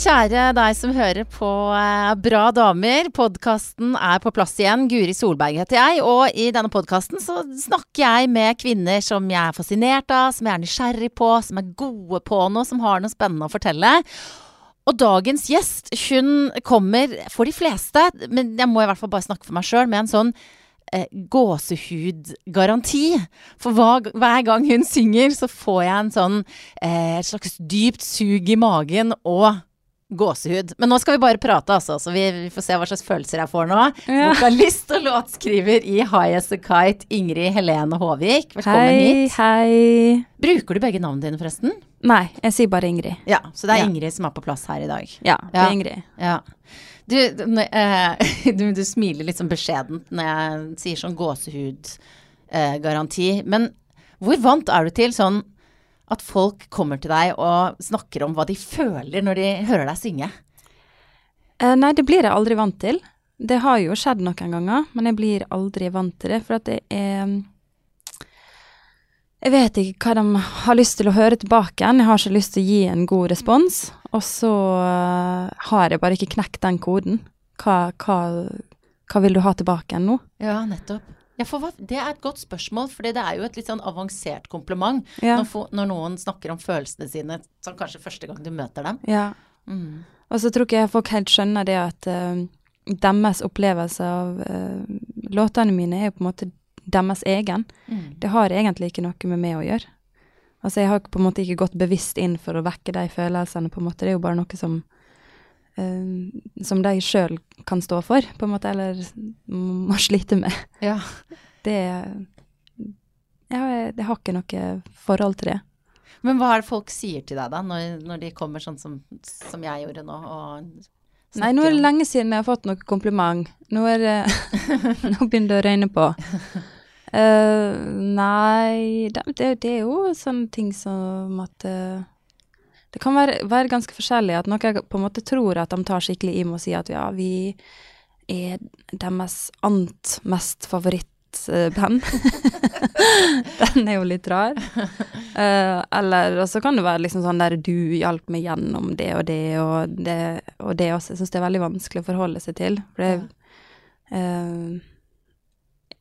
Kjære deg som hører på eh, Bra damer. Podkasten er på plass igjen. Guri Solberg heter jeg. Og i denne podkasten så snakker jeg med kvinner som jeg er fascinert av, som jeg er nysgjerrig på, som er gode på noe, som har noe spennende å fortelle. Og dagens gjest, hun kommer for de fleste, men jeg må i hvert fall bare snakke for meg sjøl, med en sånn eh, gåsehudgaranti. For hva, hver gang hun synger, så får jeg en sånn eh, et slags dypt sug i magen og gåsehud. Men nå skal vi bare prate, altså, så vi, vi får se hva slags følelser jeg får nå. Ja. Vokalist og låtskriver i High As A Kite, Ingrid Helene Håvik. Velkommen Hei, hit. hei. Bruker du begge navnene dine, forresten? Nei, jeg sier bare Ingrid. Ja, så det er Ja. Ingrid som er på plass her i dag. Ja, det Ja. er Ingrid. Ja. Du, eh, du, du smiler litt sånn beskjedent når jeg sier sånn gåsehudgaranti. Men hvor vant er du til sånn at folk kommer til deg og snakker om hva de føler når de hører deg synge? Eh, nei, det blir jeg aldri vant til. Det har jo skjedd noen ganger, men jeg blir aldri vant til det, for at det er Jeg vet ikke hva de har lyst til å høre tilbake igjen. Jeg har ikke lyst til å gi en god respons, og så eh, har jeg bare ikke knekt den koden. Hva, hva, hva vil du ha tilbake igjen nå? Ja, nettopp. Ja, hva, Det er et godt spørsmål, for det er jo et litt sånn avansert kompliment Ja. når, for, når noen snakker om følelsene sine sånn kanskje første gang du møter dem. Ja. Mm. Og så tror ikke jeg folk helt skjønner det at uh, deres opplevelse av uh, låtene mine er jo på en måte deres egen. Mm. Det har egentlig ikke noe med meg å gjøre. Altså, jeg har på en måte ikke gått bevisst inn for å vekke de følelsene, på en måte. Det er jo bare noe som som de sjøl kan stå for, på en måte, eller må slite med. Ja. Det ja, jeg, har ikke noe forhold til det. Men hva er det folk sier til deg da, når, når de kommer sånn som, som jeg gjorde nå? Nei, nå er det lenge siden jeg har fått noe kompliment. Nå det Nå begynner det å røyne på. Uh, nei det, det, er jo sånne ting som at eh, Det kan være, være ganske forskjellig. At noen på en måte tror at de tar skikkelig i med å si at ja, vi er deres ant mest favorittband. Den er jo litt rar. Uh, eller så kan det være liksom sånn der du hjalp meg gjennom det og det og det og det også. Jeg syns det er veldig vanskelig å forholde seg til. For det, uh,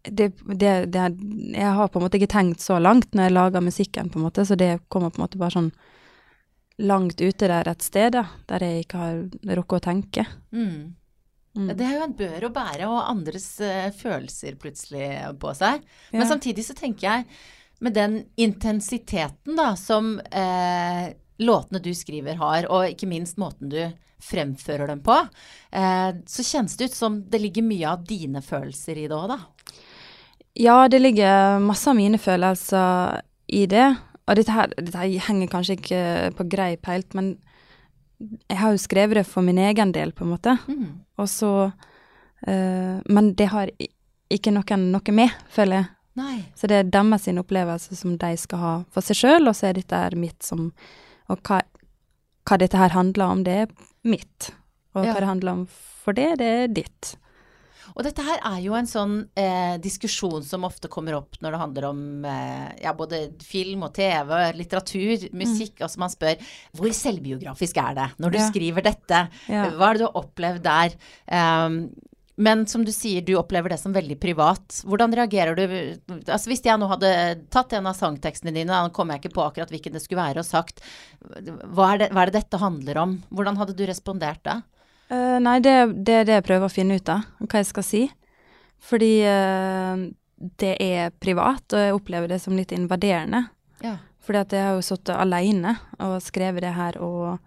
det, det, det Jeg har på en måte ikke tenkt så langt når jeg lager musikken, på en måte, så det kommer på en måte bare sånn langt ute der et sted, da, der jeg ikke har rukket å tenke. Mm. Mm. Det er jo en bør å bære, og andres uh, følelser plutselig på seg. Men Ja. samtidig så tenker jeg, med den intensiteten da, som eh, låtene du skriver har, og ikke minst måten du fremfører dem på, eh, så kjennes det ut som det ligger mye av dine følelser i det òg, da. Ja, det ligger masse av mine følelser i det. Og dette her, dette her henger kanskje ikke på greip helt, men jeg har jo skrevet det for min egen del, på en måte. Mm. Og så uh, Men det har ikke noen noe med, føler jeg. Nei. Så det er deres sin opplevelse som de skal ha for seg sjøl, og så er dette her mitt som Og hva, hva dette her handler om, det er mitt. Og Ja. hva det handler om for det, det er ditt. Og dette her er jo en sånn eh, diskusjon som ofte kommer opp når det handler om eh, ja, både film og TV, litteratur, musikk. Altså man spør hvor selvbiografisk er det når du Ja. skriver dette? Ja. Hva det du har opplevd der? Um, men som du sier, du opplever det som veldig privat. Hvordan reagerer du? Altså Hvis jeg nå hadde tatt en av sangtekstene dine, da kom jeg ikke på akkurat hvilken det skulle være, og sagt hva er, det, hva er det dette handler om? Hvordan hadde du respondert da? Eh, nei, det, det er det jeg prøver å finne ut av, hva jeg skal si. Fordi uh, det er privat, og jeg opplever det som litt invaderende. Ja. Fordi at jeg har jo sittet alene og skrevet det her og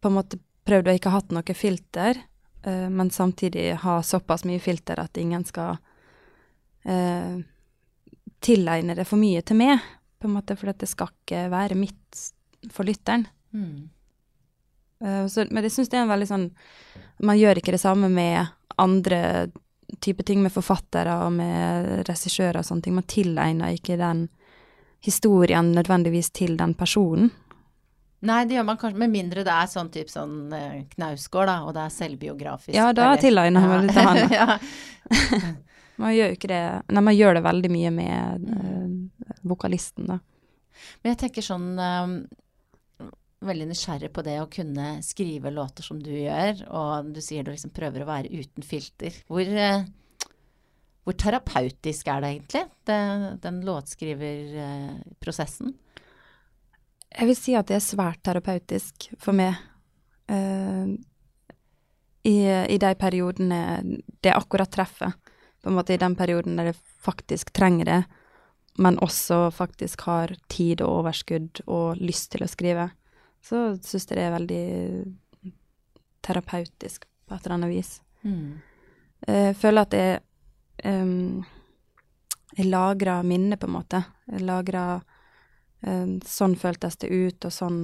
på en måte prøvd å ikke ha hatt noe filter, uh, men samtidig ha såpass mye filter at ingen skal tilegne det for mye til meg, på en måte, for det skal ikke være mitt for lytteren. Mm. Eh, så, men jeg syns det er en veldig sånn Man gjør ikke det samme med andre type ting med forfattere og med regissører og sånne ting. Man tilegner ikke den historien nødvendigvis til den personen. Nei, det gjør man kanskje, med mindre det er sånn type sånn eh, Knausgård, da, og det er selvbiografisk. Ja, da tilegner man det til han. ja. Man gjør jo ikke det Nei, man gjør det veldig mye med eh, vokalisten, da. Men jeg tenker sånn eh, veldig nysgjerrig på det å kunne skrive låter som du gjør, og du sier du liksom prøver å være uten filter. Hvor, eh, hvor terapeutisk er det egentlig, det, den låtskriverprosessen? Jeg vil si at det er svært terapeutisk for meg. Uh, i, I de periodene det akkurat treffer. På en måte i den perioden der jeg faktisk trenger det, men også faktisk har tid og overskudd og lyst til å skrive. Så syns jeg det er veldig terapeutisk på et eller annet vis. Mm. Jeg føler at jeg um, Jeg lagrer minnet, på en måte. Jeg lagrer um, Sånn føltes det ut, og sånn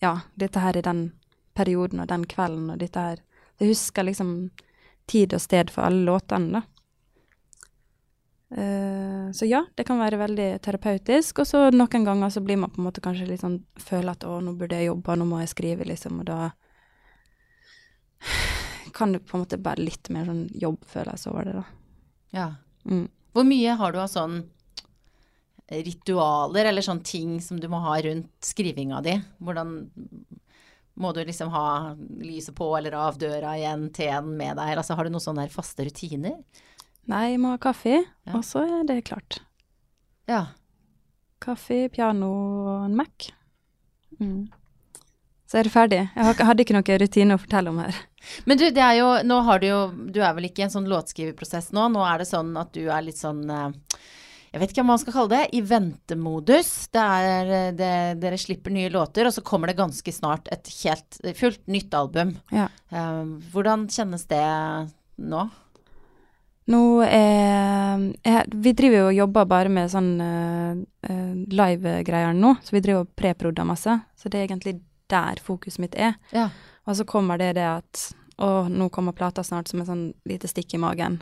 Ja, dette her i den perioden og den kvelden og dette her. Jeg husker liksom tid og sted for alle låtene, da. Uh, så ja, det kan være veldig terapeutisk. Og så noen ganger så blir man på en måte kanskje litt sånn Føler at å, nå burde jeg jobbe, nå må jeg skrive, liksom. Og da kan det på en måte bare litt mer sånn jobbfølelse over det, da. Ja. Mm. Hvor mye har du av sånn ritualer eller sånne ting som du må ha rundt skrivinga di? Hvordan må du liksom ha lyset på eller av døra igjen, teen med deg? Altså, har du noen sånne faste rutiner? Nei, jeg må ha kaffe, ja. og så er det klart. Ja. Kaffe, piano og en Mac. Mm. Så er det ferdig. Jeg hadde ikke noen rutine å fortelle om her. Men du, det er jo Nå har du jo Du er vel ikke i en sånn låtskriverprosess nå? Nå er det sånn at du er litt sånn uh, jeg vet ikke hva man skal kalle det, i ventemodus. Det er, det, dere slipper nye låter, og så kommer det ganske snart et helt fullt nytt album. Ja. Um, hvordan kjennes det nå? Nå er jeg, Vi driver jo og jobber bare med sånn uh, uh, live-greier nå, så vi driver og preprodder masse. Så det er egentlig der fokuset mitt er. Ja. Og så kommer det det at Å, nå kommer plata snart som et sånn lite stikk i magen.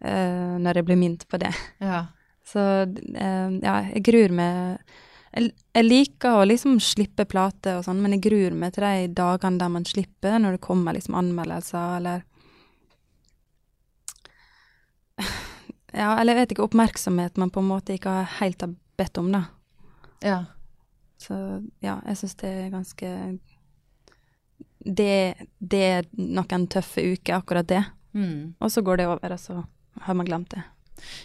Uh, når jeg blir minnet på det. Ja. Så uh, ja, jeg gruer meg jeg, jeg, liker å liksom slippe plater og sånn, men jeg gruer meg til de dagene der man slipper, når det kommer liksom anmeldelser eller Ja, eller jeg vet ikke, oppmerksomhet man på en måte ikke helt har bedt om, da. Ja. Så ja, jeg syns det er ganske det, det, er noen tøffe uker, akkurat det. Mm. Og så går det over, og så har man glemt det.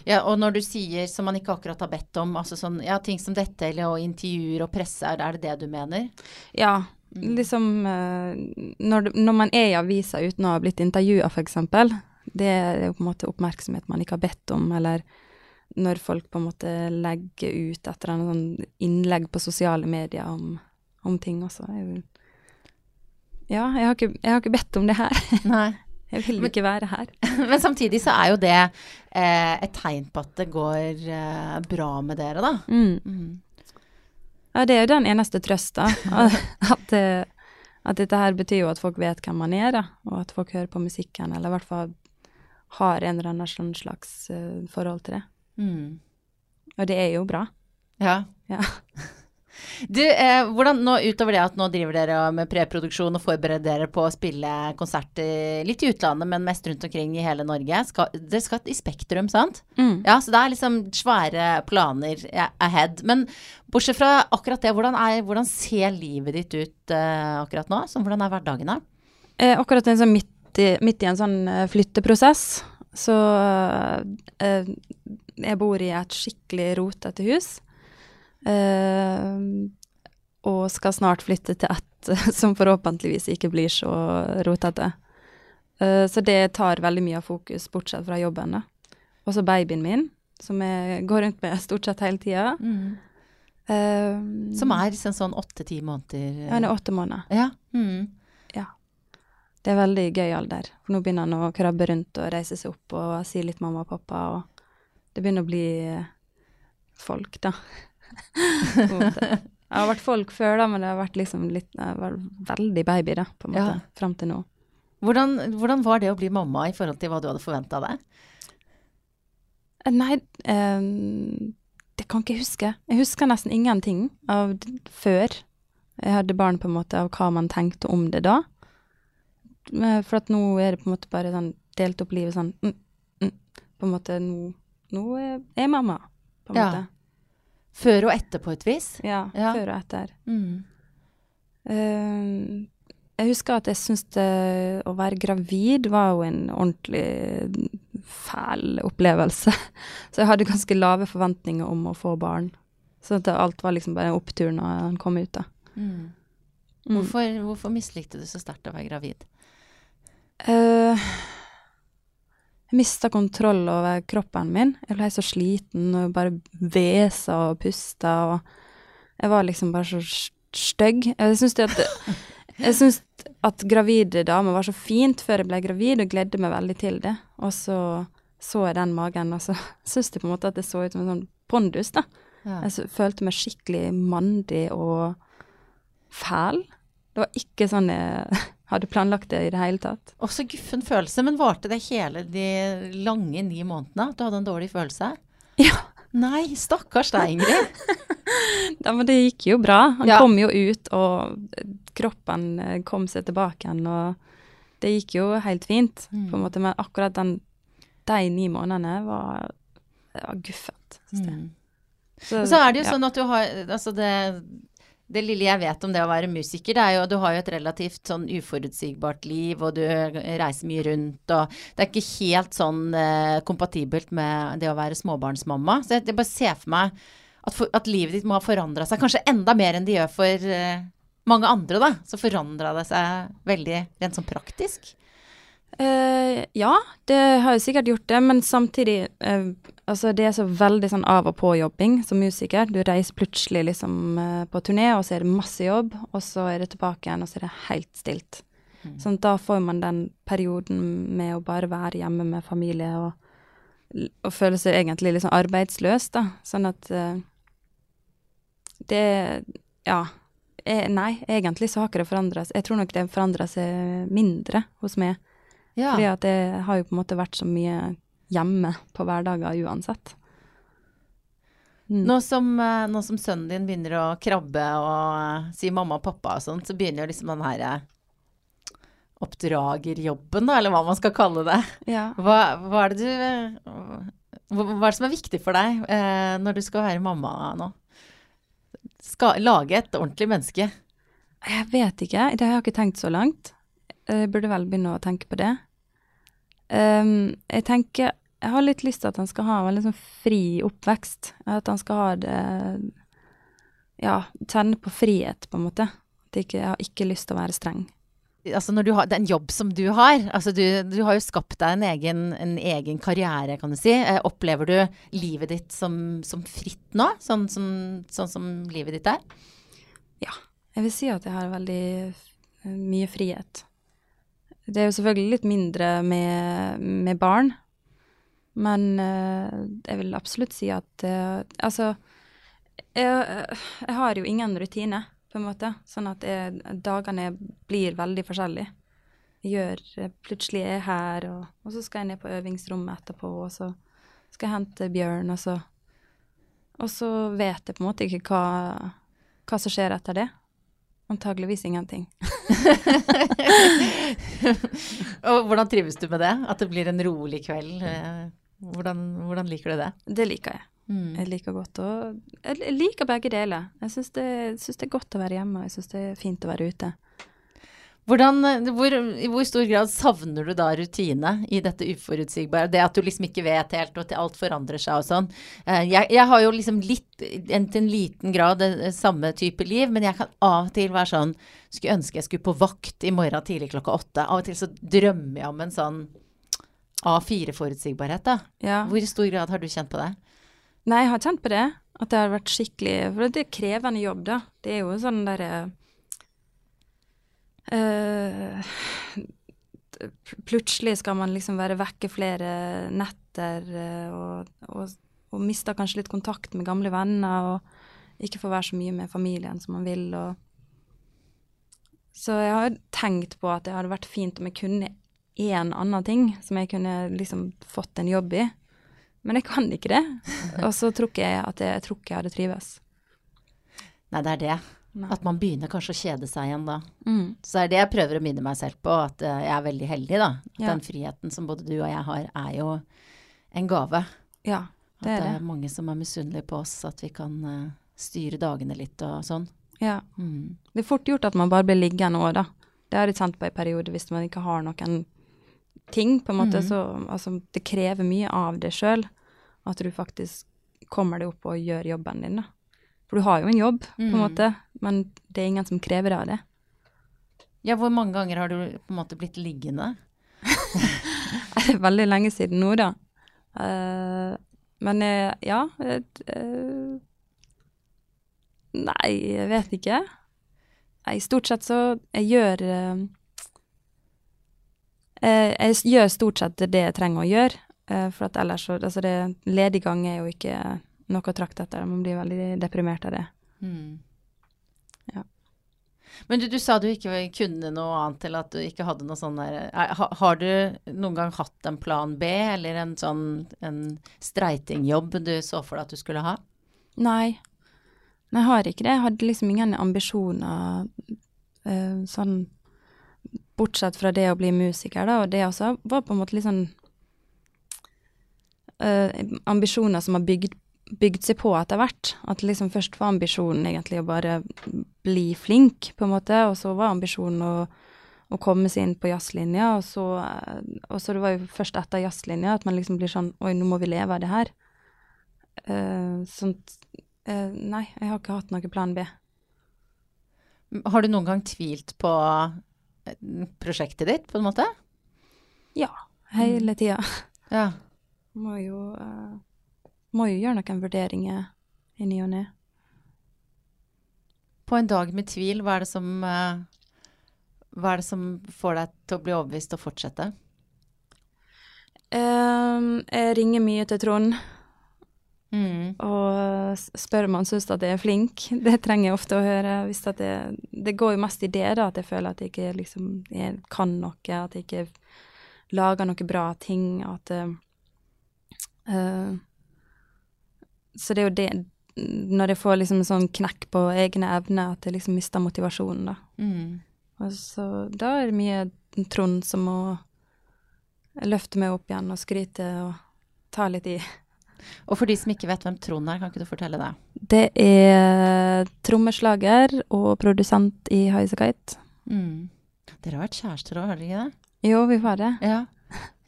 Ja, og når du sier som man ikke akkurat har bedt om, altså sånn ja, ting som dette eller og intervjuer og presse, er det det du mener? Ja. Mm. Liksom uh, når, når, man er i avisa uten å ha blitt intervjua, f.eks., det er jo på en måte oppmerksomhet man ikke har bedt om, eller når folk på en måte legger ut et eller annet sånn innlegg på sosiale medier om, om ting også. Jeg, ja, jeg har, ikke, jeg har ikke bedt om det her. Nei. Jeg vil ikke være her. Men samtidig så er jo det eh, et tegn på at det går eh, bra med dere, da. Mm. Mm. Ja, det er jo den eneste trøsta. at, at, dette her betyr jo at folk vet hvem man er, da. Og at folk hører på musikken, eller i hvert fall har en eller annen sånn slags uh, forhold til det. Mm. Og det er jo bra. Ja. ja. Du, eh, hvordan nå, utover det at nå driver dere med preproduksjon og forbereder dere på å spille konserter litt i utlandet, men mest rundt omkring i hele Norge. Skal, dere skal i Spektrum, sant? Mm. Ja, så det er liksom svære planer ahead. Men bortsett fra akkurat det, hvordan, er, hvordan ser livet ditt ut eh, akkurat nå? Så hvordan er hverdagen da? Eh, akkurat sånn midt, i, midt, i, en sånn eh, flytteprosess, så eh, jeg bor i et skikkelig rotete hus. Uh, og skal snart flytte til et som forhåpentligvis ikke blir så rotete. Uh, så det tar veldig mye av fokus, bortsett fra jobben. da. Og så babyen min, som jeg går rundt med stort sett hele tida. Mm. Uh, som er liksom sånn åtte-ti måneder? Ja, hun er åtte måneder. Ja. Mm. Det er veldig gøy alder. Nå begynner han å krabbe rundt og reise seg opp og si litt mamma og pappa. Og det begynner å bli folk, da. Jeg har vært folk før, da, men det har vært liksom litt veldig baby, da, på en måte, ja. fram til nå. Hvordan, hvordan, var det å bli mamma i forhold til hva du hadde forventa deg? Eh, nei, eh, det kan ikke jeg huske. Jeg husker nesten ingenting av før jeg hadde barn, på en måte, av hva man tenkte om det da. For at nå er det på en måte bare sånn delt opp livet sånn mm, mm, På en måte nå, nå er jeg mamma, på en ja. måte. Før og etter, på et vis? Ja, Ja. før og etter. Mm. Uh, jeg husker at jeg syntes å være gravid var jo en ordentlig fæl opplevelse. Så jeg hadde ganske lave forventninger om å få barn. Så alt var liksom bare en opptur når han kom ut, da. Mm. Mm. Hvorfor, hvorfor mislikte du så sterkt å være gravid? Eh, jeg mista kontroll over kroppen min. Jeg ble så sliten og bare hvesa og pusta og Jeg var liksom bare så st- stygg. Jeg syns at at gravide damer var så fint før jeg ble gravid, og gledde meg veldig til det. Og så så jeg den magen, og så syns jeg på en måte at det så ut som en sånn pondus, da. Ja. Jeg følte meg skikkelig mandig og fæl. Det var ikke sånn jeg hadde planlagt det i det hele tatt. Også guffen følelse, men varte det hele de lange ni månedene at du hadde en dårlig følelse? Ja. Nei, stakkars deg, Ingrid. Ja, men det gikk jo bra. Han Ja. kom jo ut, og kroppen eh, kom seg tilbake igjen, og det gikk jo helt fint, Mm. på en måte. Men akkurat den, de ni månedene var, var guffent. Mm. Så, så er det jo ja. sånn at du har Altså det, det lille jeg vet om det å være musiker, det er jo at du har jo et relativt sånn uforutsigbart liv, og du reiser mye rundt, og det er ikke helt sånn eh, kompatibelt med det å være småbarnsmamma. Så jeg, jeg bare ser for meg at, for, at livet ditt må ha forandra seg, kanskje enda mer enn det gjør for eh, mange andre, da. Så forandra det seg veldig rent sånn praktisk. Uh, ja, det har jo sikkert gjort det, men samtidig eh, Altså, det er så veldig sånn av og på-jobbing som musiker. Du reiser plutselig liksom eh, på turné, og så er det masse jobb, og så er det tilbake igjen, og så er det helt stilt. Mm. Sånn da får man den perioden med å bare være hjemme med familie og, og føle seg egentlig litt sånn arbeidsløs, da. Sånn at uh, det Ja. Jeg, nei, egentlig så har ikke det forandra seg. Jeg tror nok det forandra seg mindre hos meg. Ja. Fordi at det har jo på en måte vært så mye hjemme på hverdager uansett. Mm. Nå som, eh, nå som sønnen din begynner å krabbe og eh, si mamma og pappa og sånt, så begynner liksom den her eh, oppdragerjobben, da, eller hva man skal kalle det. Ja. Hva, hva er det du hva er det som er viktig for deg eh, når du skal være mamma nå? Skal lage et ordentlig menneske. Jeg vet ikke. Det har jeg ikke tenkt så langt. Jeg burde vel begynne å tenke på det. Ehm, jeg tenker Jeg har litt lyst til at han skal ha en veldig sånn fri oppvekst. At han skal ha det Ja, kjenne på frihet, på en måte. At jeg, ikke, jeg har ikke lyst til å være streng. Altså når du har, det er en jobb som du har, altså du, du har jo skapt deg en egen, en egen karriere, kan du si. Eh, opplever du livet ditt som, som fritt nå, sånn som, sånn som livet ditt er? Ja. Jeg vil si at jeg har veldig mye frihet. Det er jo selvfølgelig litt mindre med, med barn, men eh, jeg vil absolutt si at eh, Altså, jeg, jeg har jo ingen rutine, på en måte, sånn at jeg, dagene blir veldig forskjellige. Jeg gjør eh, Plutselig er jeg her, og, og så skal jeg ned på øvingsrommet etterpå, og så skal jeg hente Bjørn, og så Og så vet jeg på en måte ikke hva, hva som skjer etter det. Antageligvis ingenting. Og hvordan trives du med det? At det blir en rolig kveld? eh, Hvordan, hvordan liker du det? Det liker jeg. Mm. Jeg liker godt å Jeg liker begge deler. Jeg syns det, det er godt å være hjemme, og jeg syns det er fint å være ute. Hvordan, eh, hvor, I hvor stor grad savner du da rutine i dette uforutsigbare? Det at du liksom ikke vet helt, og at alt forandrer seg og sånn. Eh, Jeg, jeg har jo liksom litt, en, til en liten grad, eh, samme type liv, men jeg kan av og til være sånn Skulle ønske jeg skulle på vakt i morgen tidlig klokka åtte. Av og til så drømmer jeg om en sånn A4-forutsigbarhet, da. Ja. Hvor i stor grad har du kjent på det? Nei, jeg har kjent på det. At det har vært skikkelig For det er krevende jobb, da. Det er jo sånn derre eh, Plutselig skal man liksom være vekke flere netter eh, og, og, og mister kanskje litt kontakt med gamle venner og ikke får være så mye med familien som man vil. Og så jeg har tenkt på at det hadde vært fint om jeg kunne én annen ting som jeg kunne liksom fått en jobb i. Men jeg kan ikke det. Og så tror ikke jeg at jeg, jeg tror ikke jeg hadde trives. Nei, det er det. Nei. At man begynner kanskje å kjede seg igjen da. Mm. Så det er det jeg prøver å minne meg selv på, at eh, jeg er veldig heldig, da. At Ja. Den friheten som både du og jeg har, er jo en gave. Ja. At Det det er er, mange som er misunnelige på oss, at vi kan uh, styre dagene litt og sånn. Ja. Mm. Det er fort gjort at man bare blir liggende òg, da. Det har jeg kjent på i perioder hvis man ikke har noen ting, på en måte. Mm. Så altså, det krever mye av deg sjøl at du faktisk kommer deg opp og gjør jobben din, da. For du har jo en jobb, på en Mhm. måte, men det er ingen som krever det av det. Ja, hvor mange ganger har du på en måte blitt liggende? Det er veldig lenge siden nå, da. Uh, men uh, ja eh, Nei, jeg vet ikke. Nei, stort sett så Jeg gjør Jeg gjør stort sett det jeg trenger å gjøre. for at ellers så Altså, det lediggang er jo ikke noe å trakte etter. Man blir veldig deprimert av det. Mm. Ja. Men du, du sa du ikke kunne noe annet, eller at du ikke hadde noe sånn der er- ha, Har du noen gang hatt en plan B, eller en sånn en streitingjobb du så for deg at du skulle ha? Nei. Nei, jeg har ikke det. Jeg hadde liksom ingen ambisjoner eh, sånn Bortsett fra det å bli musiker, da, og det også var på en måte litt sånn eh, Ambisjoner som har bygd, bygd seg på etter hvert. At liksom først var ambisjonen egentlig å bare bli flink, på en måte, og så var ambisjonen å, å komme seg inn på jazzlinja, og så, eh, og så det var jo først etter jazzlinja at man liksom blir sånn Oi, nå må vi leve av det her. Uh, sånt uh, Nei, jeg har ikke hatt noen plan B. Har du noen gang tvilt på eh, prosjektet ditt, på en måte? Ja, hele tida. Ja. Må jo eh, Må jo gjøre noen vurderinger i ny og ne. På en dag med tvil, hva er det som eh, Hva er det som får deg til å bli overbevist og fortsette? Um, jeg ringer mye til Trond Mm. og spør om han syns at jeg er flink. Det trenger jeg ofte å høre. At det, det går jo mest i det, da, at jeg føler at jeg ikke liksom jeg kan noe, at jeg ikke lager noen bra ting, at eh, Så det er jo det Når jeg får liksom en sånn knekk på egne evner, at jeg liksom mister motivasjonen, da. Mm. Og så da er det mye Trond som må løfte meg opp igjen og skryte og ta litt i. Og for de som ikke vet hvem Trond er, kan ikke du fortelle det? Det er trommeslager og produsent i Highasakite. Mm. Dere har vært kjærester òg, har dere ikke det? Jo, vi var det. Ja.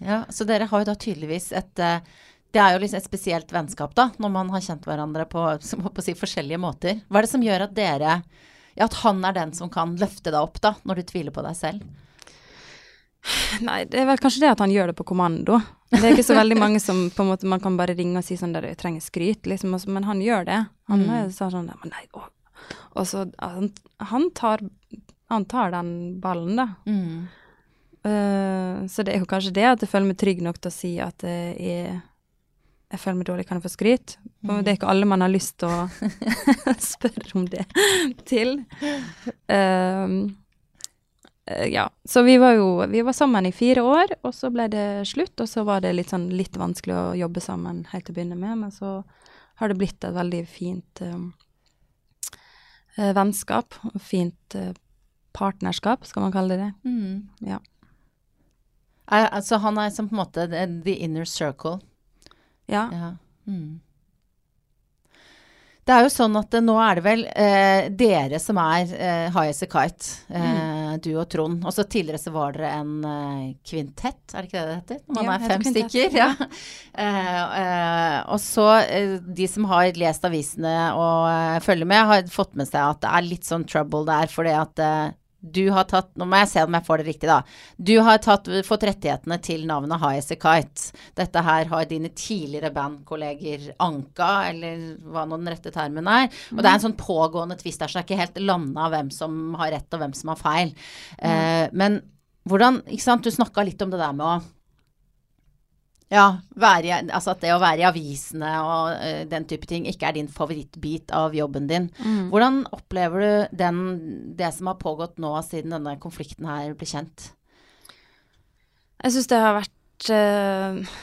ja. Så dere har jo da tydeligvis et eh, Det er jo liksom et spesielt vennskap, da, når man har kjent hverandre på, på si, forskjellige måter. Hva er det som gjør at dere Ja, at han er den som kan løfte deg opp, da, når du tviler på deg selv? Nei, det er vel kanskje det at han gjør det på kommando. Det er ikke så veldig mange som på en måte man kan bare ringe og si sånn der du trenger skryt, liksom, og men han gjør det. Han Mm. sa sånn men nei, å. Og så han, han tar han tar den ballen, da. Mm. Uh, så det er jo kanskje det at jeg føler meg trygg nok til å si at jeg, er- jeg føler meg dårlig, kan jeg få skryt? For Det er ikke alle man har lyst til å spørre om det til. Um, ja, så vi var jo vi var sammen i fire år, og så ble det slutt. Og så var det litt sånn litt vanskelig å jobbe sammen helt til å begynne med, men så har det blitt et veldig fint um, vennskap. Og fint uh, partnerskap, skal man kalle det det. Mm. Ja. Altså, han er som på en måte the inner circle. Ja. Ja. Mm. Det er jo sånn at eh, nå er det vel eh, dere som er eh, High as a Kite, eh, du og Trond. Og så tidligere så var dere en eh, kvintett, er det ikke det det heter? Når Man Ja, er fem stykker. Ja. Eh, eh, og så de som har lest avisene og følger med, har fått med seg at det er litt sånn trouble der, fordi at du har tatt Nå må jeg se om jeg får det riktig, da. Du har tatt, fått rettighetene til navnet High as a Kite. Dette her har dine tidligere bandkolleger anka, eller hva nå den rette termen er. Og det er en sånn pågående tvist der, så det er ikke helt landa hvem som har rett og hvem som har feil. Eh, men hvordan Ikke sant, du snakka litt om det der med å ja, være, altså at det å være i avisene og uh, den type ting ikke er din favorittbit av jobben din. Mm. Hvordan opplever du den, det som har pågått nå siden denne konflikten her ble kjent? Jeg syns det har vært uh,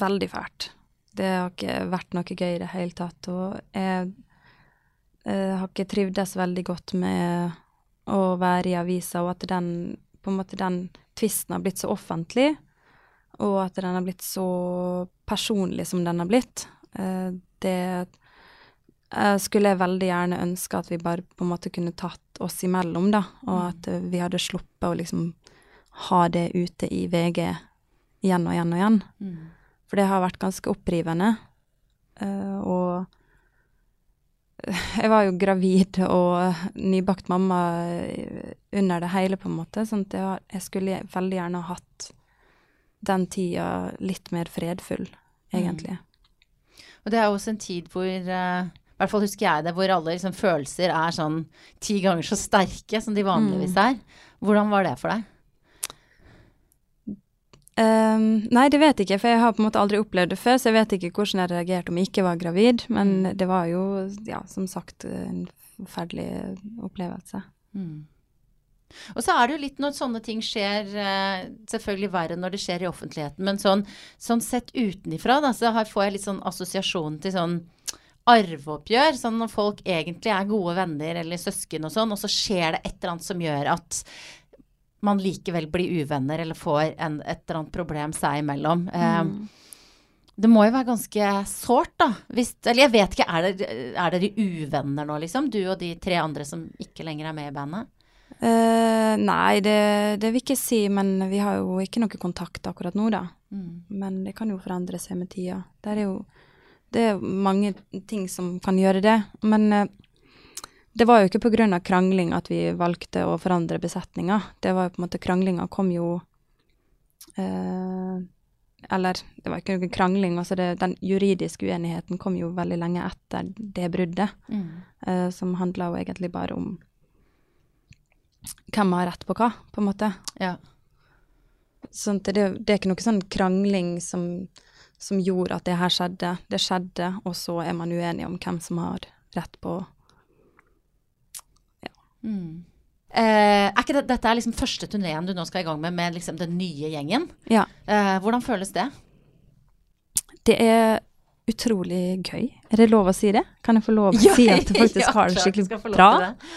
veldig fælt. Det har ikke vært noe gøy i det hele tatt. Og jeg eh, har ikke trivdes veldig godt med å være i avisa, og at den på en måte den tvisten har blitt så offentlig. Og at den har blitt så personlig som den har blitt. Eh, det skulle jeg veldig gjerne ønske at vi bare på en måte kunne tatt oss imellom, da, og at eh, vi hadde sluppet å liksom ha det ute i VG igjen og igjen og igjen. For det har vært ganske opprivende. Eh, og jeg var jo gravid og nybakt mamma under det hele, på en måte. sånn at jeg, skulle veldig gjerne ha hatt den tida litt mer fredfull, egentlig. Og det er jo også en tid hvor uh, I hvert fall husker jeg det, hvor alle liksom, følelser er sånn ti ganger så sterke som de vanligvis er. Hvordan var det for deg? Um, nei, det vet jeg ikke, for jeg har på en måte aldri opplevd det før, så jeg vet ikke hvordan jeg reagerte om jeg ikke var gravid. Men det var jo, ja, som sagt, en forferdelig opplevelse. Og så er det jo litt når sånne ting skjer, eh, selvfølgelig verre når det skjer i offentligheten, men sånn, sånn sett utenifra, da, så har- får jeg litt sånn assosiasjon til sånn arveoppgjør. Sånn når folk egentlig er gode venner eller søsken og sånn, og så skjer det et eller annet som gjør at man likevel blir uvenner eller får en, et eller annet problem seg imellom. Eh, Det må jo være ganske sårt, da. Hvis, eller jeg vet ikke, er dere, er dere uvenner nå, liksom? Du og de tre andre som ikke lenger er med i bandet? Eh, nei, det, det vil ikke si, men vi har jo ikke noe kontakt akkurat nå, da. Mm. Men det kan jo forandre seg med tida. Det er jo det er mange ting som kan gjøre det. Men uh, det var jo ikke av krangling at vi valgte å forandre besetninga. Det var jo på en måte Kranglinga kom jo uh, Eller det var ikke noe krangling. altså det, Den juridiske uenigheten kom jo veldig lenge etter det bruddet. Mm. som handla jo egentlig bare om hvem har rett på hva, på en måte. Ja. Sånn det, det er ikke noe sånn krangling som, som gjorde at det her skjedde. Det skjedde, og så er man uenig om hvem som har rett på Mm. Eh, er ikke det, dette er liksom første turneen du nå skal i gang med, med liksom den nye gjengen. Ja. Eh, hvordan føles det? Det er utrolig gøy. Er det lov å si det? Kan jeg få lov å si at du faktisk Ja, har det skikkelig bra? det.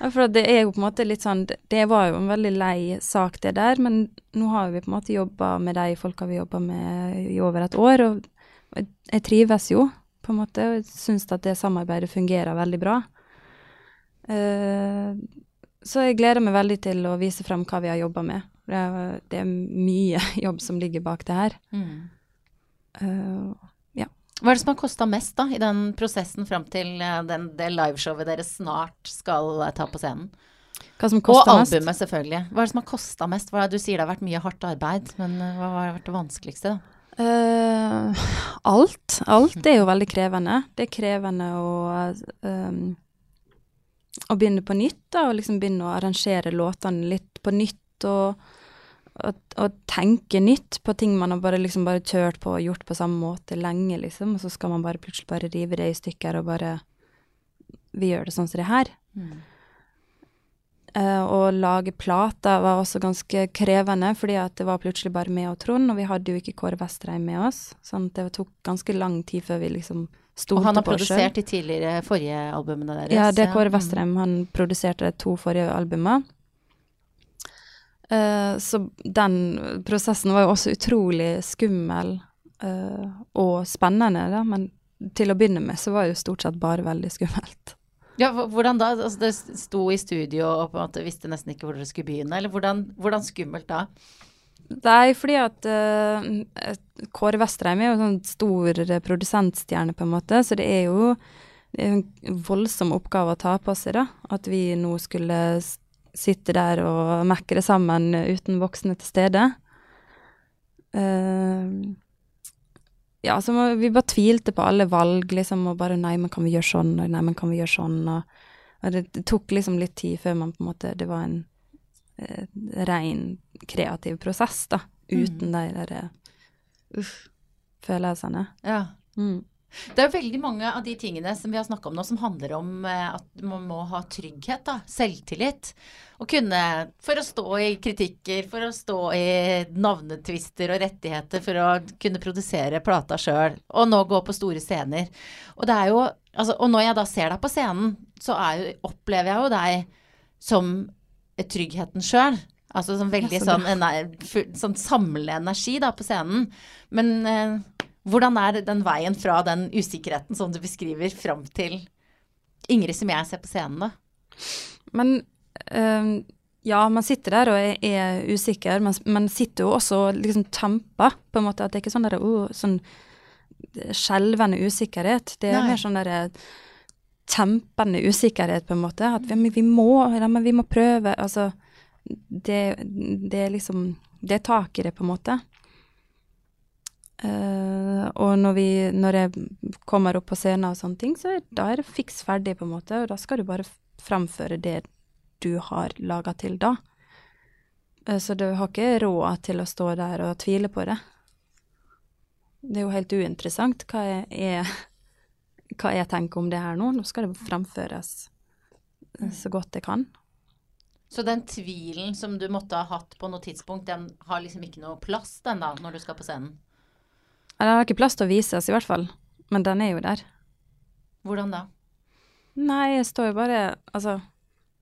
Ja, for det er jo på en måte litt sånn Det var jo en veldig lei sak, det der, men nå har vi på en måte jobba med de folka vi jobba med i over et år, og jeg, trives jo, på en måte, og jeg syns at det samarbeidet fungerer veldig bra. Eh, så jeg gleder meg veldig til å vise frem hva vi har jobba med. Det er, det er mye jobb som ligger bak det her. Mm. Eh, Hva er det som har kosta mest da, i den prosessen fram til eh, den, det liveshowet dere snart skal eh, ta på scenen? hva som Og albumet, mest? selvfølgelig. Hva er det som har kosta mest? Hva du sier det har vært mye hardt arbeid, men eh, hva har vært det vanskeligste? da? Uh, alt. Alt er jo veldig krevende. Det er krevende å um, å begynne på nytt, da, og liksom begynne å arrangere låtene litt på nytt, og, og, å, tenke nytt på ting man har bare liksom bare kjørt på og gjort på samme måte lenge, liksom, og så skal man bare plutselig bare rive det i stykker og bare Vi gjør det sånn som det her. Eh, å lage plater var også ganske krevende, fordi at det var plutselig bare meg og Trond, og vi hadde jo ikke Kåre Vestreim med oss. Sånn at det tok ganske lang tid før vi liksom Og stolte han har på oss selv. produsert de tidligere forrige albumene deres. Ja, det er Kåre Mm. Vestreim. Han produserte de to forrige albumer. Eh, så den prosessen var jo også utrolig skummel eh, og spennende, da, men til å begynne med så var det jo stort sett bare veldig skummelt. Ja, hvordan da? Altså, dere sto i studio og på en måte visste nesten ikke hvor dere skulle begynne, eller hvordan, hvordan skummelt da? Nei, fordi at uh, Kåre Vestreim er jo sånn stor produsentstjerne, på en måte, så det er jo det er en voldsom oppgave å ta på seg, da. At vi nå skulle sitte der og mekre sammen uten voksne til stede. Uh, ja, så må, vi bare tvilte på alle valg, liksom, og bare nei, men kan vi gjøre sånn, og nei, men kan vi gjøre sånn, og, og det, det tok liksom litt tid før man på en måte Det var en eh, ren kreativ prosess, da, uten de der eh, uff, følelsene. Ja. Mm. Det er veldig mange av de tingene som vi har snakka om nå, som handler om eh, at man må ha trygghet, da. Selvtillit. Å kunne For å stå i kritikker, for å stå i navnetvister og rettigheter, for å kunne produsere plata sjøl, og nå gå på store scener. Og det er jo Altså, og når jeg da ser deg på scenen, så jo, opplever jeg jo deg som tryggheten sjøl. Altså som veldig sånn, ener- sånn samlende energi da på scenen. Men eh, hvordan er den veien fra den usikkerheten som du beskriver, fram til Ingrid som jeg ser på scenen, da? Men øh, ja, man sitter der og er, er usikker, men man sitter jo også og liksom temper, på en måte. At det er ikke sånn derre oh, sånn skjelvende usikkerhet. Det er Nei. mer sånn derre tempende usikkerhet, på en måte. At vi, vi må, ja, men vi må prøve. Altså, det, det er liksom Det er tak i det, på en måte. Eh, og når, vi, når jeg kommer opp på scenen og sånne ting, så er, da er det fiks ferdig, på en måte. Og da skal du bare framføre det du har laga til da. Uh, så du har ikke råd til å stå der og tvile på det. Det er jo helt uinteressant hva jeg, er, hva jeg tenker om det her nå. Nå skal det framføres eh, så godt jeg kan. Så den tvilen som du måtte ha hatt på noe tidspunkt, den har liksom ikke noe plass den da, når du skal på scenen? Den har ikke plass til å vises, i hvert fall. Men den er jo der. Hvordan da? Nei, jeg står jo bare Altså,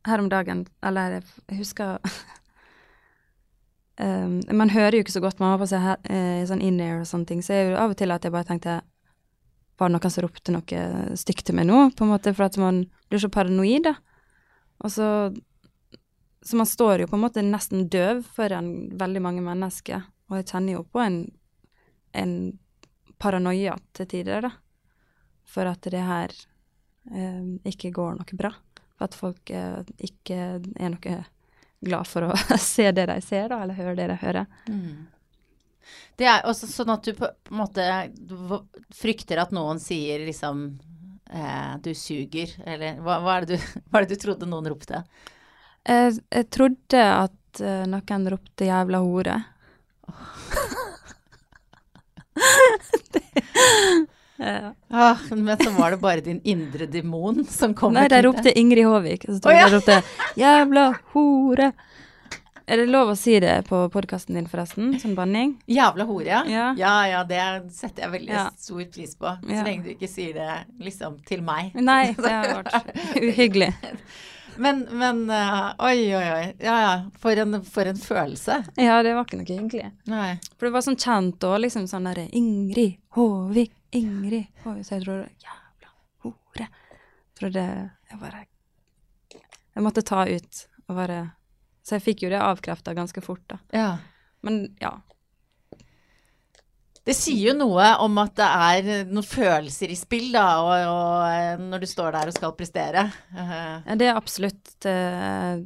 her om dagen Eller jeg husker um, Man hører jo ikke så godt, man har på seg he- eh, sånn in-ear og sånne ting, så er jo av og til at jeg bare tenkte Var det noen som ropte noe stygt til meg nå? På en måte, for at man blir så paranoid, da. Og så Så man står jo på en måte nesten døv foran veldig mange mennesker, og jeg kjenner jo på en, en paranoia til tider, da. For at det her eh, ikke går noe bra. For at folk eh, ikke er noe glad for å se det de ser, da, eller høre det de hører. Det er også sånn at du på, en måte frykter at noen sier liksom eh, du suger, eller hva, hva, er det du, hva er det du trodde noen ropte? Jeg, jeg trodde at eh, noen ropte 'jævla hore'. Ja. Ah, men så var det bare din indre demon som kom Nei, der ropte Ingrid Håvik. Og så tok oh, ja. de ropte 'jævla hore'. Er det lov å si det på podkasten din, forresten? Sånn banning? Jævla hore, ja. Ja. ja. Ja, det setter jeg veldig Ja. stor pris på. Så lenge du ikke sier det liksom til meg. Nei, det har vært uhyggelig. Men, men uh, oi, oi, oi. Ja, ja. For en, for en følelse. Ja, det var ikke noe hyggelig. Nei. For det var sånn kjent og liksom sånn derre Ingrid Håvik, Ingrid Håvik. Så jeg tror Jævla hore. Jeg det Jeg bare Jeg måtte ta ut og bare Så jeg fikk jo det avkrefta ganske fort, da. Ja. Men ja. Det sier jo noe om at det er noen følelser i spill, da, og, og når du står der og skal prestere. Uh -huh. Det er absolutt uh,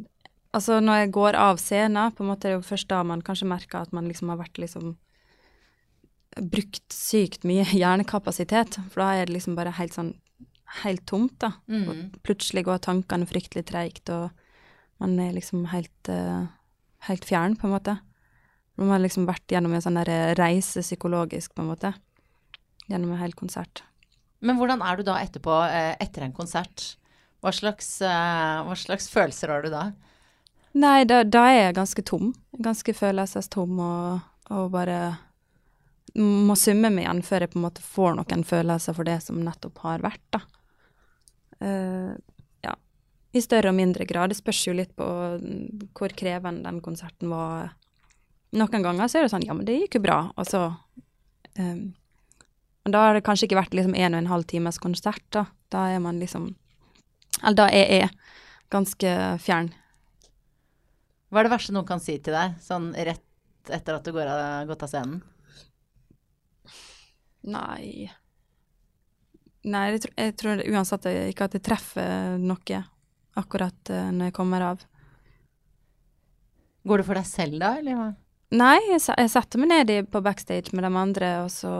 Altså, når jeg går av scenen, på en måte er det jo først da man kanskje merker at man liksom har vært liksom Brukt sykt mye hjernekapasitet, for da er det liksom bare helt sånn Helt tomt, da. Mm. Og plutselig går tankene fryktelig treigt, og man er liksom helt uh, Helt fjern, på en måte. Man har liksom vært gjennom en sånn der reise psykologisk, på en måte. Gjennom en hel konsert. Men hvordan er du da etterpå, eh, etter en konsert? Hva slags, eh, hva slags følelser har du da? Nei, da, da er jeg ganske tom. Ganske følelsestom og, og bare må summe meg igjen før jeg på en måte får noen følelser for det som nettopp har vært, da. Uh, ja. I større og mindre grad. Det spørs jo litt på mm, hvor krevende den konserten var. Noen ganger så er det sånn, ja, men det gikk jo bra, og så um, da har det kanskje ikke vært liksom en og en halv times konsert, da. Da er man liksom Eller da er jeg ganske fjern. Hva er det verste noen kan si til deg, sånn rett etter at du går av, gått av scenen? Nei Nei, jeg, tror- jeg tror uansett ikke at jeg treffer noe akkurat eh, når jeg kommer av. Går du for deg selv da, eller hva? Nei, jeg, jeg setter meg ned på backstage med de andre, og så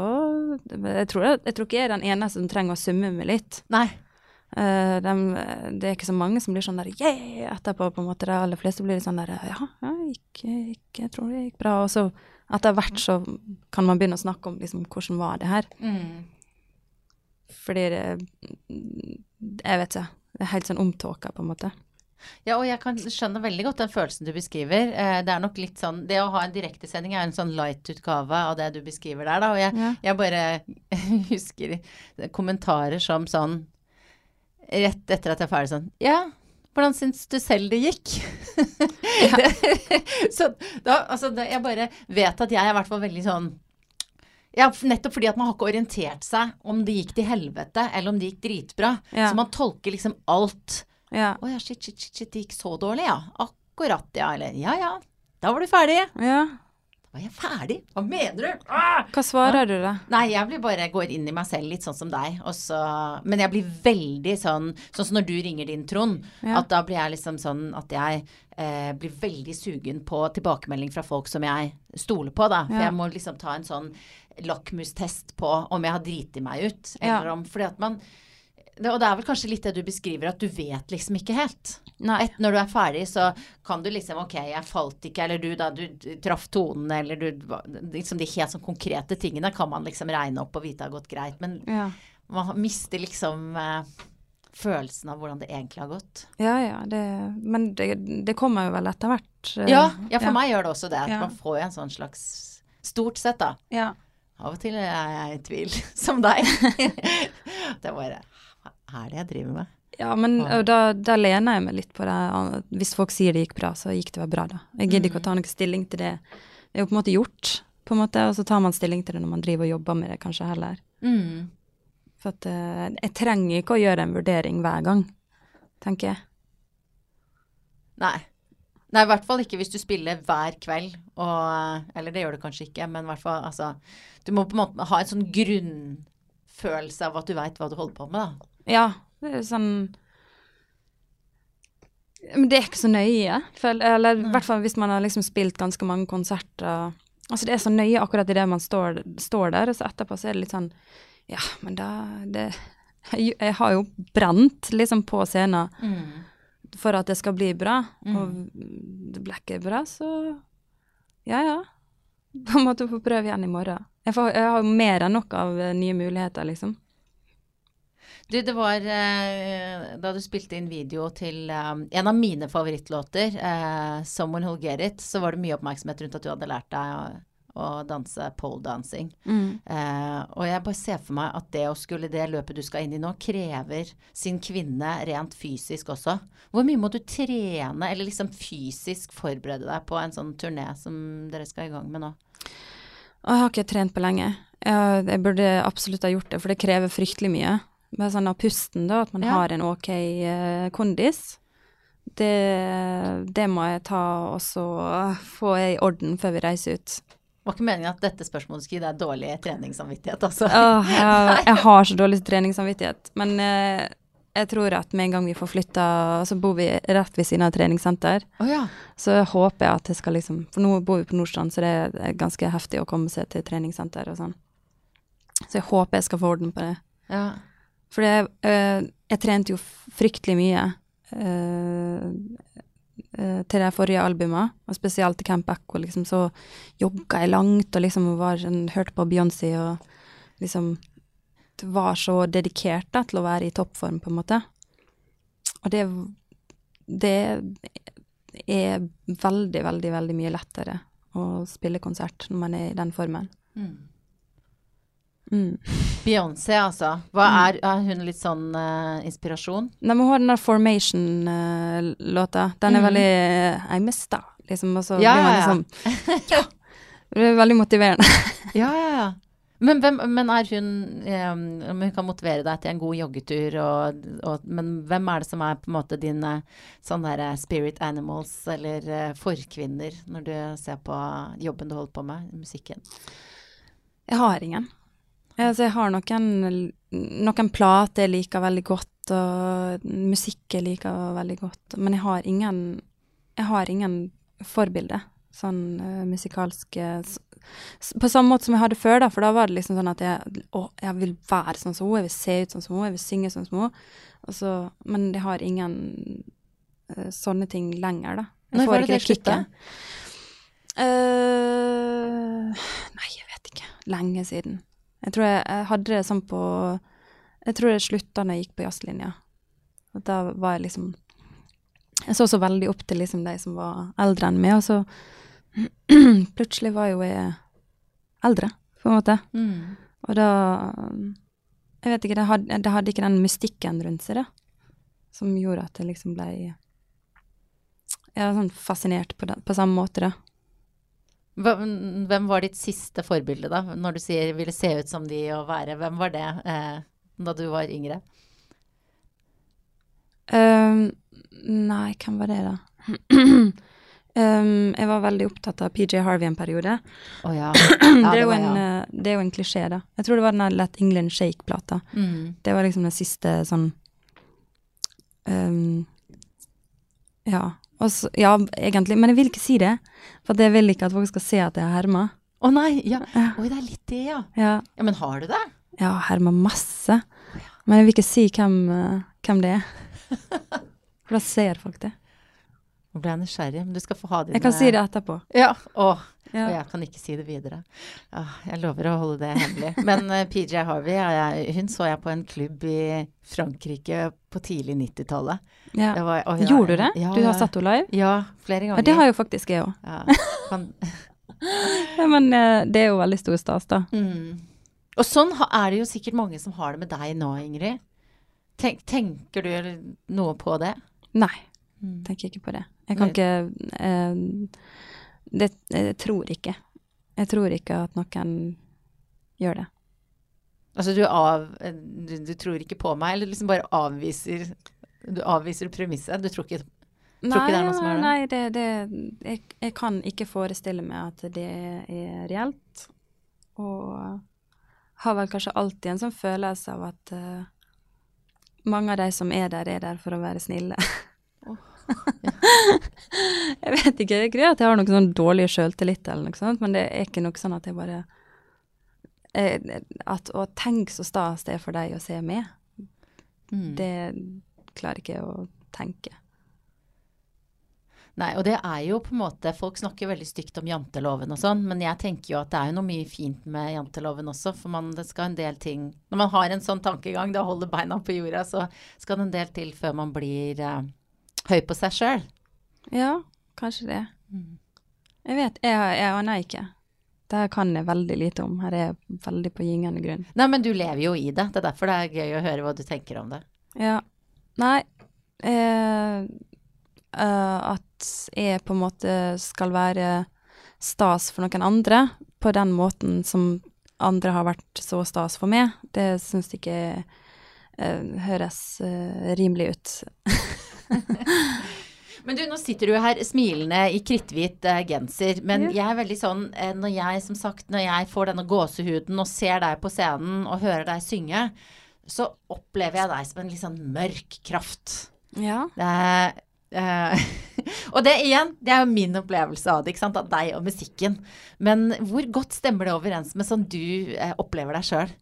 jeg tror, jeg tror ikke jeg er den eneste som trenger å summe meg litt. Nei. Uh, de, det er ikke så mange som blir sånn der yeah etterpå, på en måte. De aller fleste blir litt sånn der ja, ja gikk, gikk, jeg tror det gikk bra. Og så etter hvert så kan man begynne å snakke om liksom hvordan var det her. Mm. Fordi det Jeg vet ikke. Det er helt sånn omtåka, på en måte. Ja, og jeg kan skjønne veldig godt den følelsen du beskriver. Eh, det er nok litt sånn Det å ha en direktesending er en sånn light-utgave av det du beskriver der, da. Og jeg, Ja. jeg bare husker kommentarer som sånn Rett etter at jeg er ferdig sånn Ja, Hvordan syns du selv det gikk? det, så da, altså, det, jeg bare vet at jeg er i hvert fall veldig sånn ja, nettopp fordi at man har ikke orientert seg om det gikk til helvete, eller om det gikk dritbra. Ja. Så man tolker liksom alt. Ja. Å ja, shit, shit, shit, shit, det gikk så dårlig, ja. Akkurat, ja. Eller ja, ja. Da var du ferdig. ja. Var jeg ferdig? Hva mener du? Ah! Hva svarer du, da? Nei, jeg blir bare går inn i meg selv litt sånn som deg. Og så, men jeg blir veldig sånn Sånn som når du ringer din Trond. Ja. At da blir jeg liksom sånn at jeg eh, blir veldig sugen på tilbakemelding fra folk som jeg stoler på, da. For Ja. jeg må liksom ta en sånn lakmustest på om jeg har driti meg ut. Ja. Eller om Fordi at man det, Og det er vel kanskje litt det du beskriver, at du vet liksom ikke helt. Nei. Et, når du er ferdig, så kan du liksom Ok, jeg falt ikke, eller du da, du traff tonen, eller du Liksom de helt sånn konkrete tingene kan man liksom regne opp og vite har gått greit. Men Ja. man mister liksom eh, følelsen av hvordan det egentlig har gått. Ja, ja. Det, men det, det kommer jo vel etter hvert. eh, Ja, ja for meg gjør det også det. At Ja. man får jo en sånn slags Stort sett, da. Ja. Av og til er jeg i tvil, som deg. det var Hva er det jeg driver med? Ja, men da, da lener jeg meg litt på det. Hvis folk sier det gikk bra, så gikk det vel bra, da. Jeg gidder ikke å ta noen stilling til det. Det er jo på en måte gjort, på en måte, og så tar man stilling til det når man driver og jobber med det, kanskje heller. Mm. For at eh, jeg trenger ikke å gjøre en vurdering hver gang, tenker jeg. Nei. Nei, i hvert fall ikke hvis du spiller hver kveld. Og, eller det gjør du kanskje ikke, men i hvert fall altså Du må på en måte ha en sånn grunnfølelse av at du veit hva du holder på med, da. Ja, det er sånn Men det er ikke så nøye, føl- eller i hvert fall hvis man har liksom spilt ganske mange konserter. Altså det er så nøye akkurat idet man står, står der, og så etterpå så er det litt sånn Ja, men da det, jeg, jeg har jo brent liksom på scenen for at det skal bli bra, og det ble ikke bra, så ja ja. Da måtte jeg få prøve igjen i morgen. Jeg, får, jeg har mer enn nok av eh, nye muligheter, liksom. Du, det var eh, da du spilte inn video til eh, en av mine favorittlåter, eh, 'Someone Who'll Get It', så var det mye oppmerksomhet rundt at du hadde lært deg å, å danse pole dancing. Eh, og jeg bare ser for meg at det å skulle det løpet du skal inn i nå, krever sin kvinne rent fysisk også. Hvor mye må du trene, eller liksom fysisk forberede deg på en sånn turné som dere skal i gang med nå? Og jeg har ikke trent på lenge. Jeg, jeg burde absolutt ha gjort det, for det krever fryktelig mye. Bare sånn av pusten, da, at man Ja. har en ok uh, kondis. Det, det må jeg ta og så få i orden før vi reiser ut. Det var ikke meningen at dette spørsmålet skulle gi deg dårlig treningssamvittighet, altså. Åh, jeg, jeg har så dårlig treningssamvittighet. Men eh, jeg tror at med en gang vi får flytta, så bor vi rett ved siden av treningssenter. Oh, ja. Så håper jeg at det skal liksom For nå bor vi på Nordstrand, så det er ganske heftig å komme seg til treningssenter og sånn. Så jeg håper jeg skal få orden på det. ja. For det, eh, jeg trente jo fryktelig mye eh, eh, til det forrige albumet, og spesielt til Camp Echo, liksom, så jogga jeg langt og liksom var sånn, hørte på Beyoncé og liksom var så dedikert da, til å være i toppform, på en måte. Og det, det er veldig, veldig, veldig mye lettere å spille konsert når man er i den formen. Mm. Mm. Beyoncé, altså. Hva er, er hun litt sånn uh, inspirasjon? Nei, men hun har den der Formation-låta. Den er mm. veldig eh, Jeg mista, liksom. Og så Ja, blir man liksom Ja. Det er veldig motiverende. Ja, ja, ja. Men, hvem, men er hun um, hun kan motivere deg til en god joggetur, og, og, men hvem er det som er på en måte dine sånn der spirit animals, eller uh, forkvinner, når du ser på jobben du holder på med, musikken? Jeg har ingen. Altså, jeg har noen, noen plater jeg liker veldig godt, og musikk jeg liker veldig godt, men jeg har ingen Jeg har ingen forbilde, sånn uh, musikalske På samme måte som jeg hadde før, da, for da var det liksom sånn at jeg Å, jeg vil være sånn som henne, jeg vil se ut sånn som henne, jeg vil synge sånn som henne. Altså, men jeg har ingen uh, sånne ting lenger, da. Jeg Når får ikke det kicket. Uh, nei, jeg vet ikke. Lenge siden. Jeg tror jeg, jeg hadde det sånn på Jeg tror jeg slutta når jeg gikk på jazzlinja. Da var jeg liksom Jeg så så veldig opp til liksom de som var eldre enn meg, og så plutselig var jo jeg eldre, på en måte. Mm. Og da Jeg vet ikke, det hadde, det hadde ikke den mystikken rundt seg, da. Som gjorde at jeg liksom ble er sånn fascinert på, den, på samme måte, da. Hvem var ditt siste forbilde, da? Når du sier 'ville se ut som de og være', hvem var det eh, da du var yngre? Um, nei, hvem var det, da? um, jeg var veldig opptatt av PJ Harvey en periode. Oh, ja. det, er jo en, eh, det er jo en klisjé, da. Jeg tror det var den der Let England Shake-plata. Mm. Det var liksom den siste sånn um, Ja. Og så, ja, egentlig. Men jeg vil ikke si det. For jeg vil ikke at folk skal se at jeg har herma. Å nei, ja. Oi, det er litt det, ja. Ja, Ja, Men har du det? jeg har herma masse. Men jeg vil ikke si hvem, eh, hvem det er. For da ser folk det. Nå ble jeg nysgjerrig, men du skal få ha dine Jeg kan si det etterpå. Ja. Å, Ja. Og jeg kan ikke si det videre. Ah, jeg lover å holde det hemmelig. Men uh, PJ Harvey, jeg, hun så jeg på en klubb i Frankrike på tidlig 90-tallet. Ja. Gjorde du det? Ja, du har sett henne live? Ja, flere ganger. det har jo faktisk jeg òg. ja. kan, men uh, det er jo veldig stor stas, da. mm. Og sånn er det jo sikkert mange som har det med deg nå, Ingrid. Tenk, tenker du noe på det? Nei, Mm. tenker ikke på det. Jeg kan ikke eh, det, Jeg tror ikke. Jeg tror ikke at noen gjør det. Altså du, av, du, du tror ikke på meg, eller liksom bare avviser Du avviser premisset? Du tror ikke Tror ikke det er noe som er det? Nei, det, det jeg, jeg kan ikke forestille meg at det er reelt. Og har vel kanskje alltid en sånn følelse av at uh, mange av de som er der, er der for å være snille. jeg vet ikke, det er greit at jeg har noe sånn dårlig sjøltillit eller noe sånt, men det er ikke noe sånn at jeg bare eh, at, Å, tenke så stas det er for deg å se med. mm. Det klarer ikke jeg å tenke. Nei, og det er jo på en måte Folk snakker veldig stygt om janteloven og sånn, men jeg tenker jo at det er jo noe mye fint med janteloven også, for man, det skal en del ting Når man har en sånn tankegang, da holder beina på jorda, så skal det en del til før man blir eh, høy på seg sjøl. Ja, kanskje det. Mm. Jeg vet, jeg, jeg aner ikke. Det kan jeg veldig lite om. Her er jeg veldig på gyngende grunn. Nei, men du lever jo i det. Det er derfor det er gøy å høre hva du tenker om det. Ja. Nei eh, eh, At jeg på en måte skal være stas for noen andre på den måten som andre har vært så stas for meg, det syns jeg ikke eh, høres eh, rimelig ut. Men du, nå sitter du her smilende i kritthvit uh, genser, men Ja. jeg er veldig sånn uh, Når jeg, som sagt, når jeg får denne gåsehuden og ser deg på scenen og hører deg synge, så opplever jeg deg som en litt sånn mørk kraft. Ja. Det er, uh, og det igjen, det er jo min opplevelse av det, ikke sant, av deg og musikken. Men hvor godt stemmer det overens med sånn du opplever deg sjøl?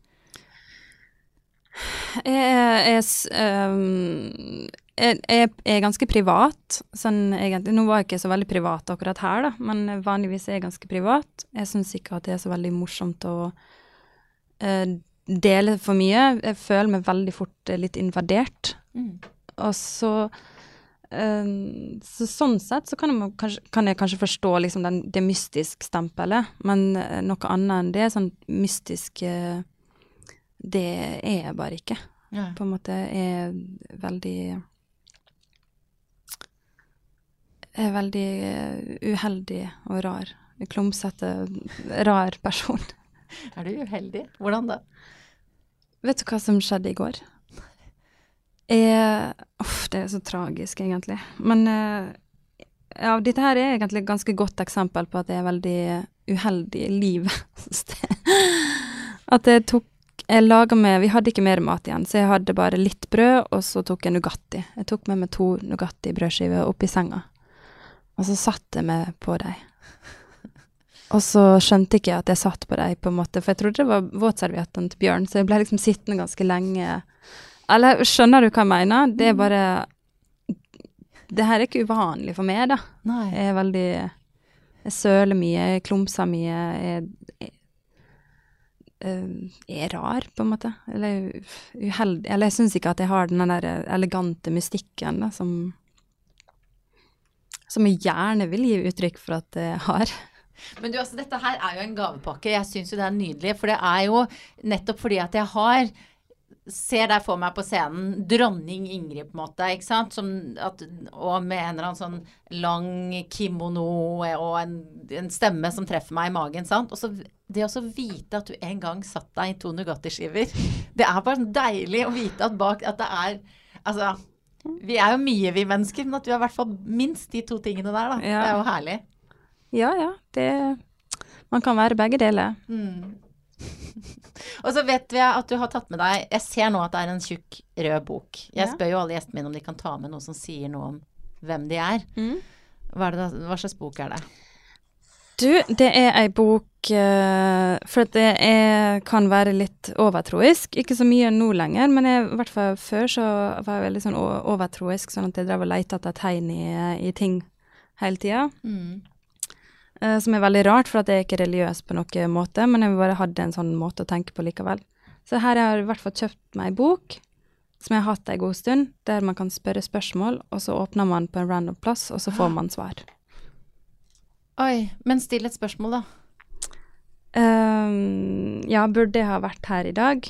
Jeg, jeg, ehm, jeg, jeg er ganske privat, sånn egentlig. Nå var jeg ikke så veldig privat akkurat her, da, men vanligvis er jeg ganske privat. Jeg syns ikke at det er så veldig morsomt å uh, dele for mye. Jeg føler meg veldig fort eh, litt invadert. Og så uh, så sånn sett så kan jeg, kanskje, kan jeg kanskje forstå liksom den, det mystisk stempelet, men noe annet enn det, sånn mystisk Det er jeg bare ikke Ja. på en måte er veldig Er veldig eh, uheldig og rar. Klumsete, rar person. Er du uheldig? Hvordan da? Vet du hva som skjedde i går? Jeg, uff, det er så tragisk, egentlig. Men eh, ja, dette her er egentlig et ganske godt eksempel på at det er veldig uheldig i livet. at jeg tok jeg laget med, Vi hadde ikke mer mat igjen, så jeg hadde bare litt brød, og så tok jeg Nugatti. Jeg tok med meg to Nugatti-brødskiver oppi senga. Og så satt jeg meg på dem. Og så skjønte ikke jeg at jeg satt på dem, på en måte, for jeg trodde det var våtserviettene til Bjørn, så jeg ble liksom sittende ganske lenge. Eller skjønner du hva jeg mener? Det er bare Det her er ikke uvanlig for meg, da. Nei. Jeg er veldig Jeg søler mye, jeg klumser mye. Jeg, jeg, jeg er rar, på en måte. Eller uheldig. Eller jeg syns ikke at jeg har den der elegante mystikken da, som Som jeg gjerne vil gi uttrykk for at jeg har. Men du, altså, dette her er jo en gavepakke. Jeg syns jo det er nydelig. For det er jo nettopp fordi at jeg har ser deg for meg på scenen, dronning Ingrid på en måte, ikke sant? At, og med en eller annen sånn lang kimono og en, en stemme som treffer meg i magen, sant. Og så det å vite at du en gang satt deg i to Nugatti-skiver, det er bare deilig å vite at bak at det er Altså, vi er jo mye, vi mennesker, men at du har i hvert fall minst de to tingene der, da. Ja. Det er jo herlig. Ja, ja. Det Man kan være begge deler. Mm. Og så vet vi at du har tatt med deg Jeg ser nå at det er en tjukk rød bok. Jeg spør jo alle gjestene mine om de kan ta med noe som sier noe om hvem de er. Hva, er det hva slags bok er det? Du, det er ei bok eh, For at det er, kan være litt overtroisk. Ikke så mye nå lenger, men jeg, i hvert fall før så var jeg veldig sånn overtroisk, sånn at jeg drev og lette etter tegn i, i ting hele tida. Eh, som er veldig rart, for at jeg er ikke religiøs på noen måte, men jeg bare hadde en sånn måte å tenke på likevel. Så her har jeg i hvert fall kjøpt meg ei bok som jeg har hatt ei god stund, der man kan spørre spørsmål, og så åpner man på en random plass, og så får man svar. Oi, men still et spørsmål, da. Um, ja, burde jeg ha vært her i dag,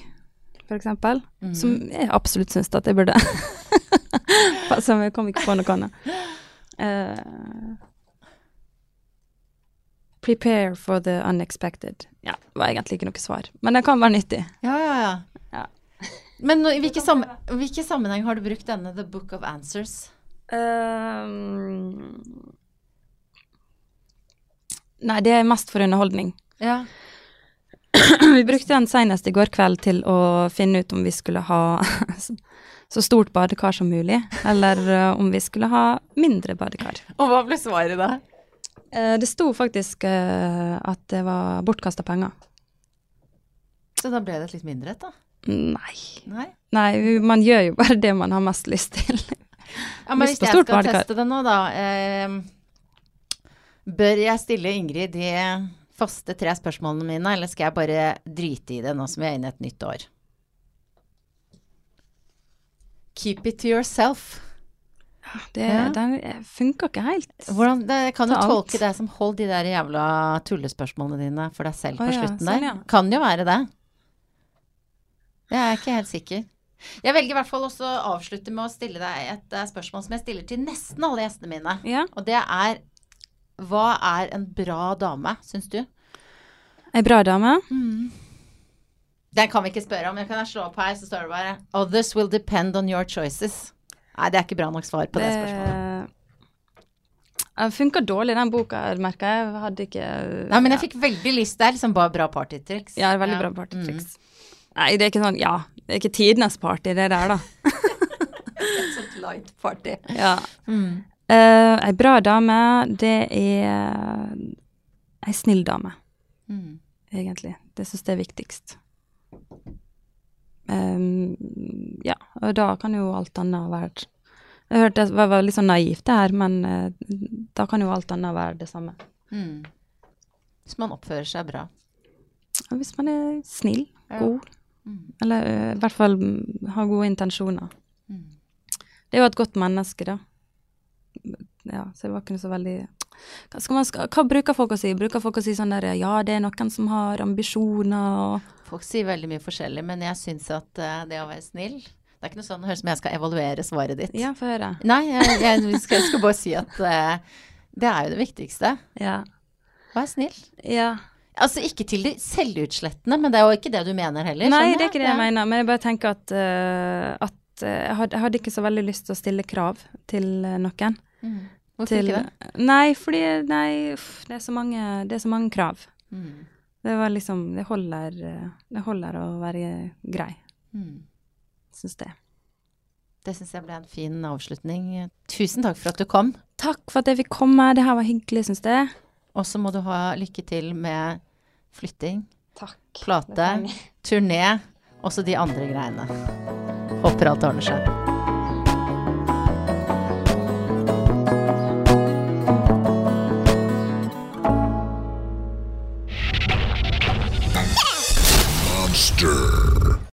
for eksempel? Som jeg absolutt syns at jeg burde. Som jeg kom ikke på noe annet. Uh, prepare for the unexpected. Ja, det var egentlig ikke noe svar, men det kan være nyttig. Ja, ja, ja. Ja. Men no, i hvilke, sam hvilke sammenheng har du brukt denne The Book of Answers? Ehm, nei, det er mest for underholdning. Ja. Vi brukte den senest i går kveld til å finne ut om vi skulle ha så stort badekar som mulig, eller eh, om vi skulle ha mindre badekar. Og hva ble svaret da? Eh, det sto faktisk eh, at det var bortkasta penger. Så da ble det et litt mindre et, da? Nei. Nei? Nei, man gjør jo bare det man har mest lyst til. Ja, men hvis jeg skal badekar. teste det nå, da eh, Bør jeg stille Ingrid de faste tre spørsmålene mine, eller skal jeg bare drite i det nå som vi er inne i et nytt år? Keep it to yourself. Det, Ja. Den funker ikke helt. Hvordan, det, kan du tolke alt. det som hold de der jævla tullespørsmålene dine for deg selv på ja, slutten sånn, der. ja. Kan jo være det. Jeg er ikke helt sikker. Jeg velger i hvert fall også å avslutte med å stille deg et eh, spørsmål som jeg stiller til nesten alle gjestene mine. Ja. Og det er Hva er en bra dame, syns du? Ei bra dame. Den kan vi ikke spørre om. Jeg kan slå opp her, så står det bare Others will depend on your choices. Nei, det er ikke bra nok svar på det, spørsmålet. Det funka dårlig, den boka, merka jeg. Hadde ikke Nei, men jeg fikk veldig lyst. Det er liksom bare bra partytriks. Ja, veldig ja. bra partytriks. Nei, det er ikke sånn Ja, det er ikke tidenes party, det der, da. Et sånt light party. Ja. Eh, ei bra dame, det er ei snill dame, Mm. egentlig. Det syns jeg er viktigst. Um, ja, og da kan jo alt annet være Jeg hørte det var, litt sånn naivt det her, men uh, da kan jo alt annet være det samme. Mm. Hvis man oppfører seg bra. Og hvis man er snill, Ja. god, Mm. eller uh, i hvert fall mm, har gode intensjoner. Mm. Det er jo et godt menneske, da. Ja, så det var ikke så veldig hva, man, hva bruker folk å si? Bruker folk å si sånn der Ja, det er noen som har ambisjoner og Folk sier veldig mye forskjellig, men jeg syns at eh, det å være snill Det er ikke noe sånn det høres ut som jeg skal evaluere svaret ditt. Ja, få høre. Nei, jeg, jeg, skal, jeg skal bare si at uh, det er jo det viktigste. Ja. Vær snill. ja. Altså ikke til de selvutslettende, men det er jo ikke det du mener heller. Nei, det er ikke det jeg mener, men jeg bare tenker at, uh, at eh, jeg, hadde, jeg hadde ikke så veldig lyst til å stille krav til eh, noen. Mm. Hvorfor Til, ikke det? Nei, fordi nei, uff, det, er så mange, det er så mange krav. Mm. Det var liksom Det holder, eh, det holder å være grei, Mm. syns det. Det syns jeg ble en fin avslutning. Tusen takk for at du kom. Takk for at jeg fikk komme. Det her var hyggelig, syns jeg. Og så må du ha lykke til med flytting, Takk. plate, turné, også de andre greiene. Håper alt ordner seg.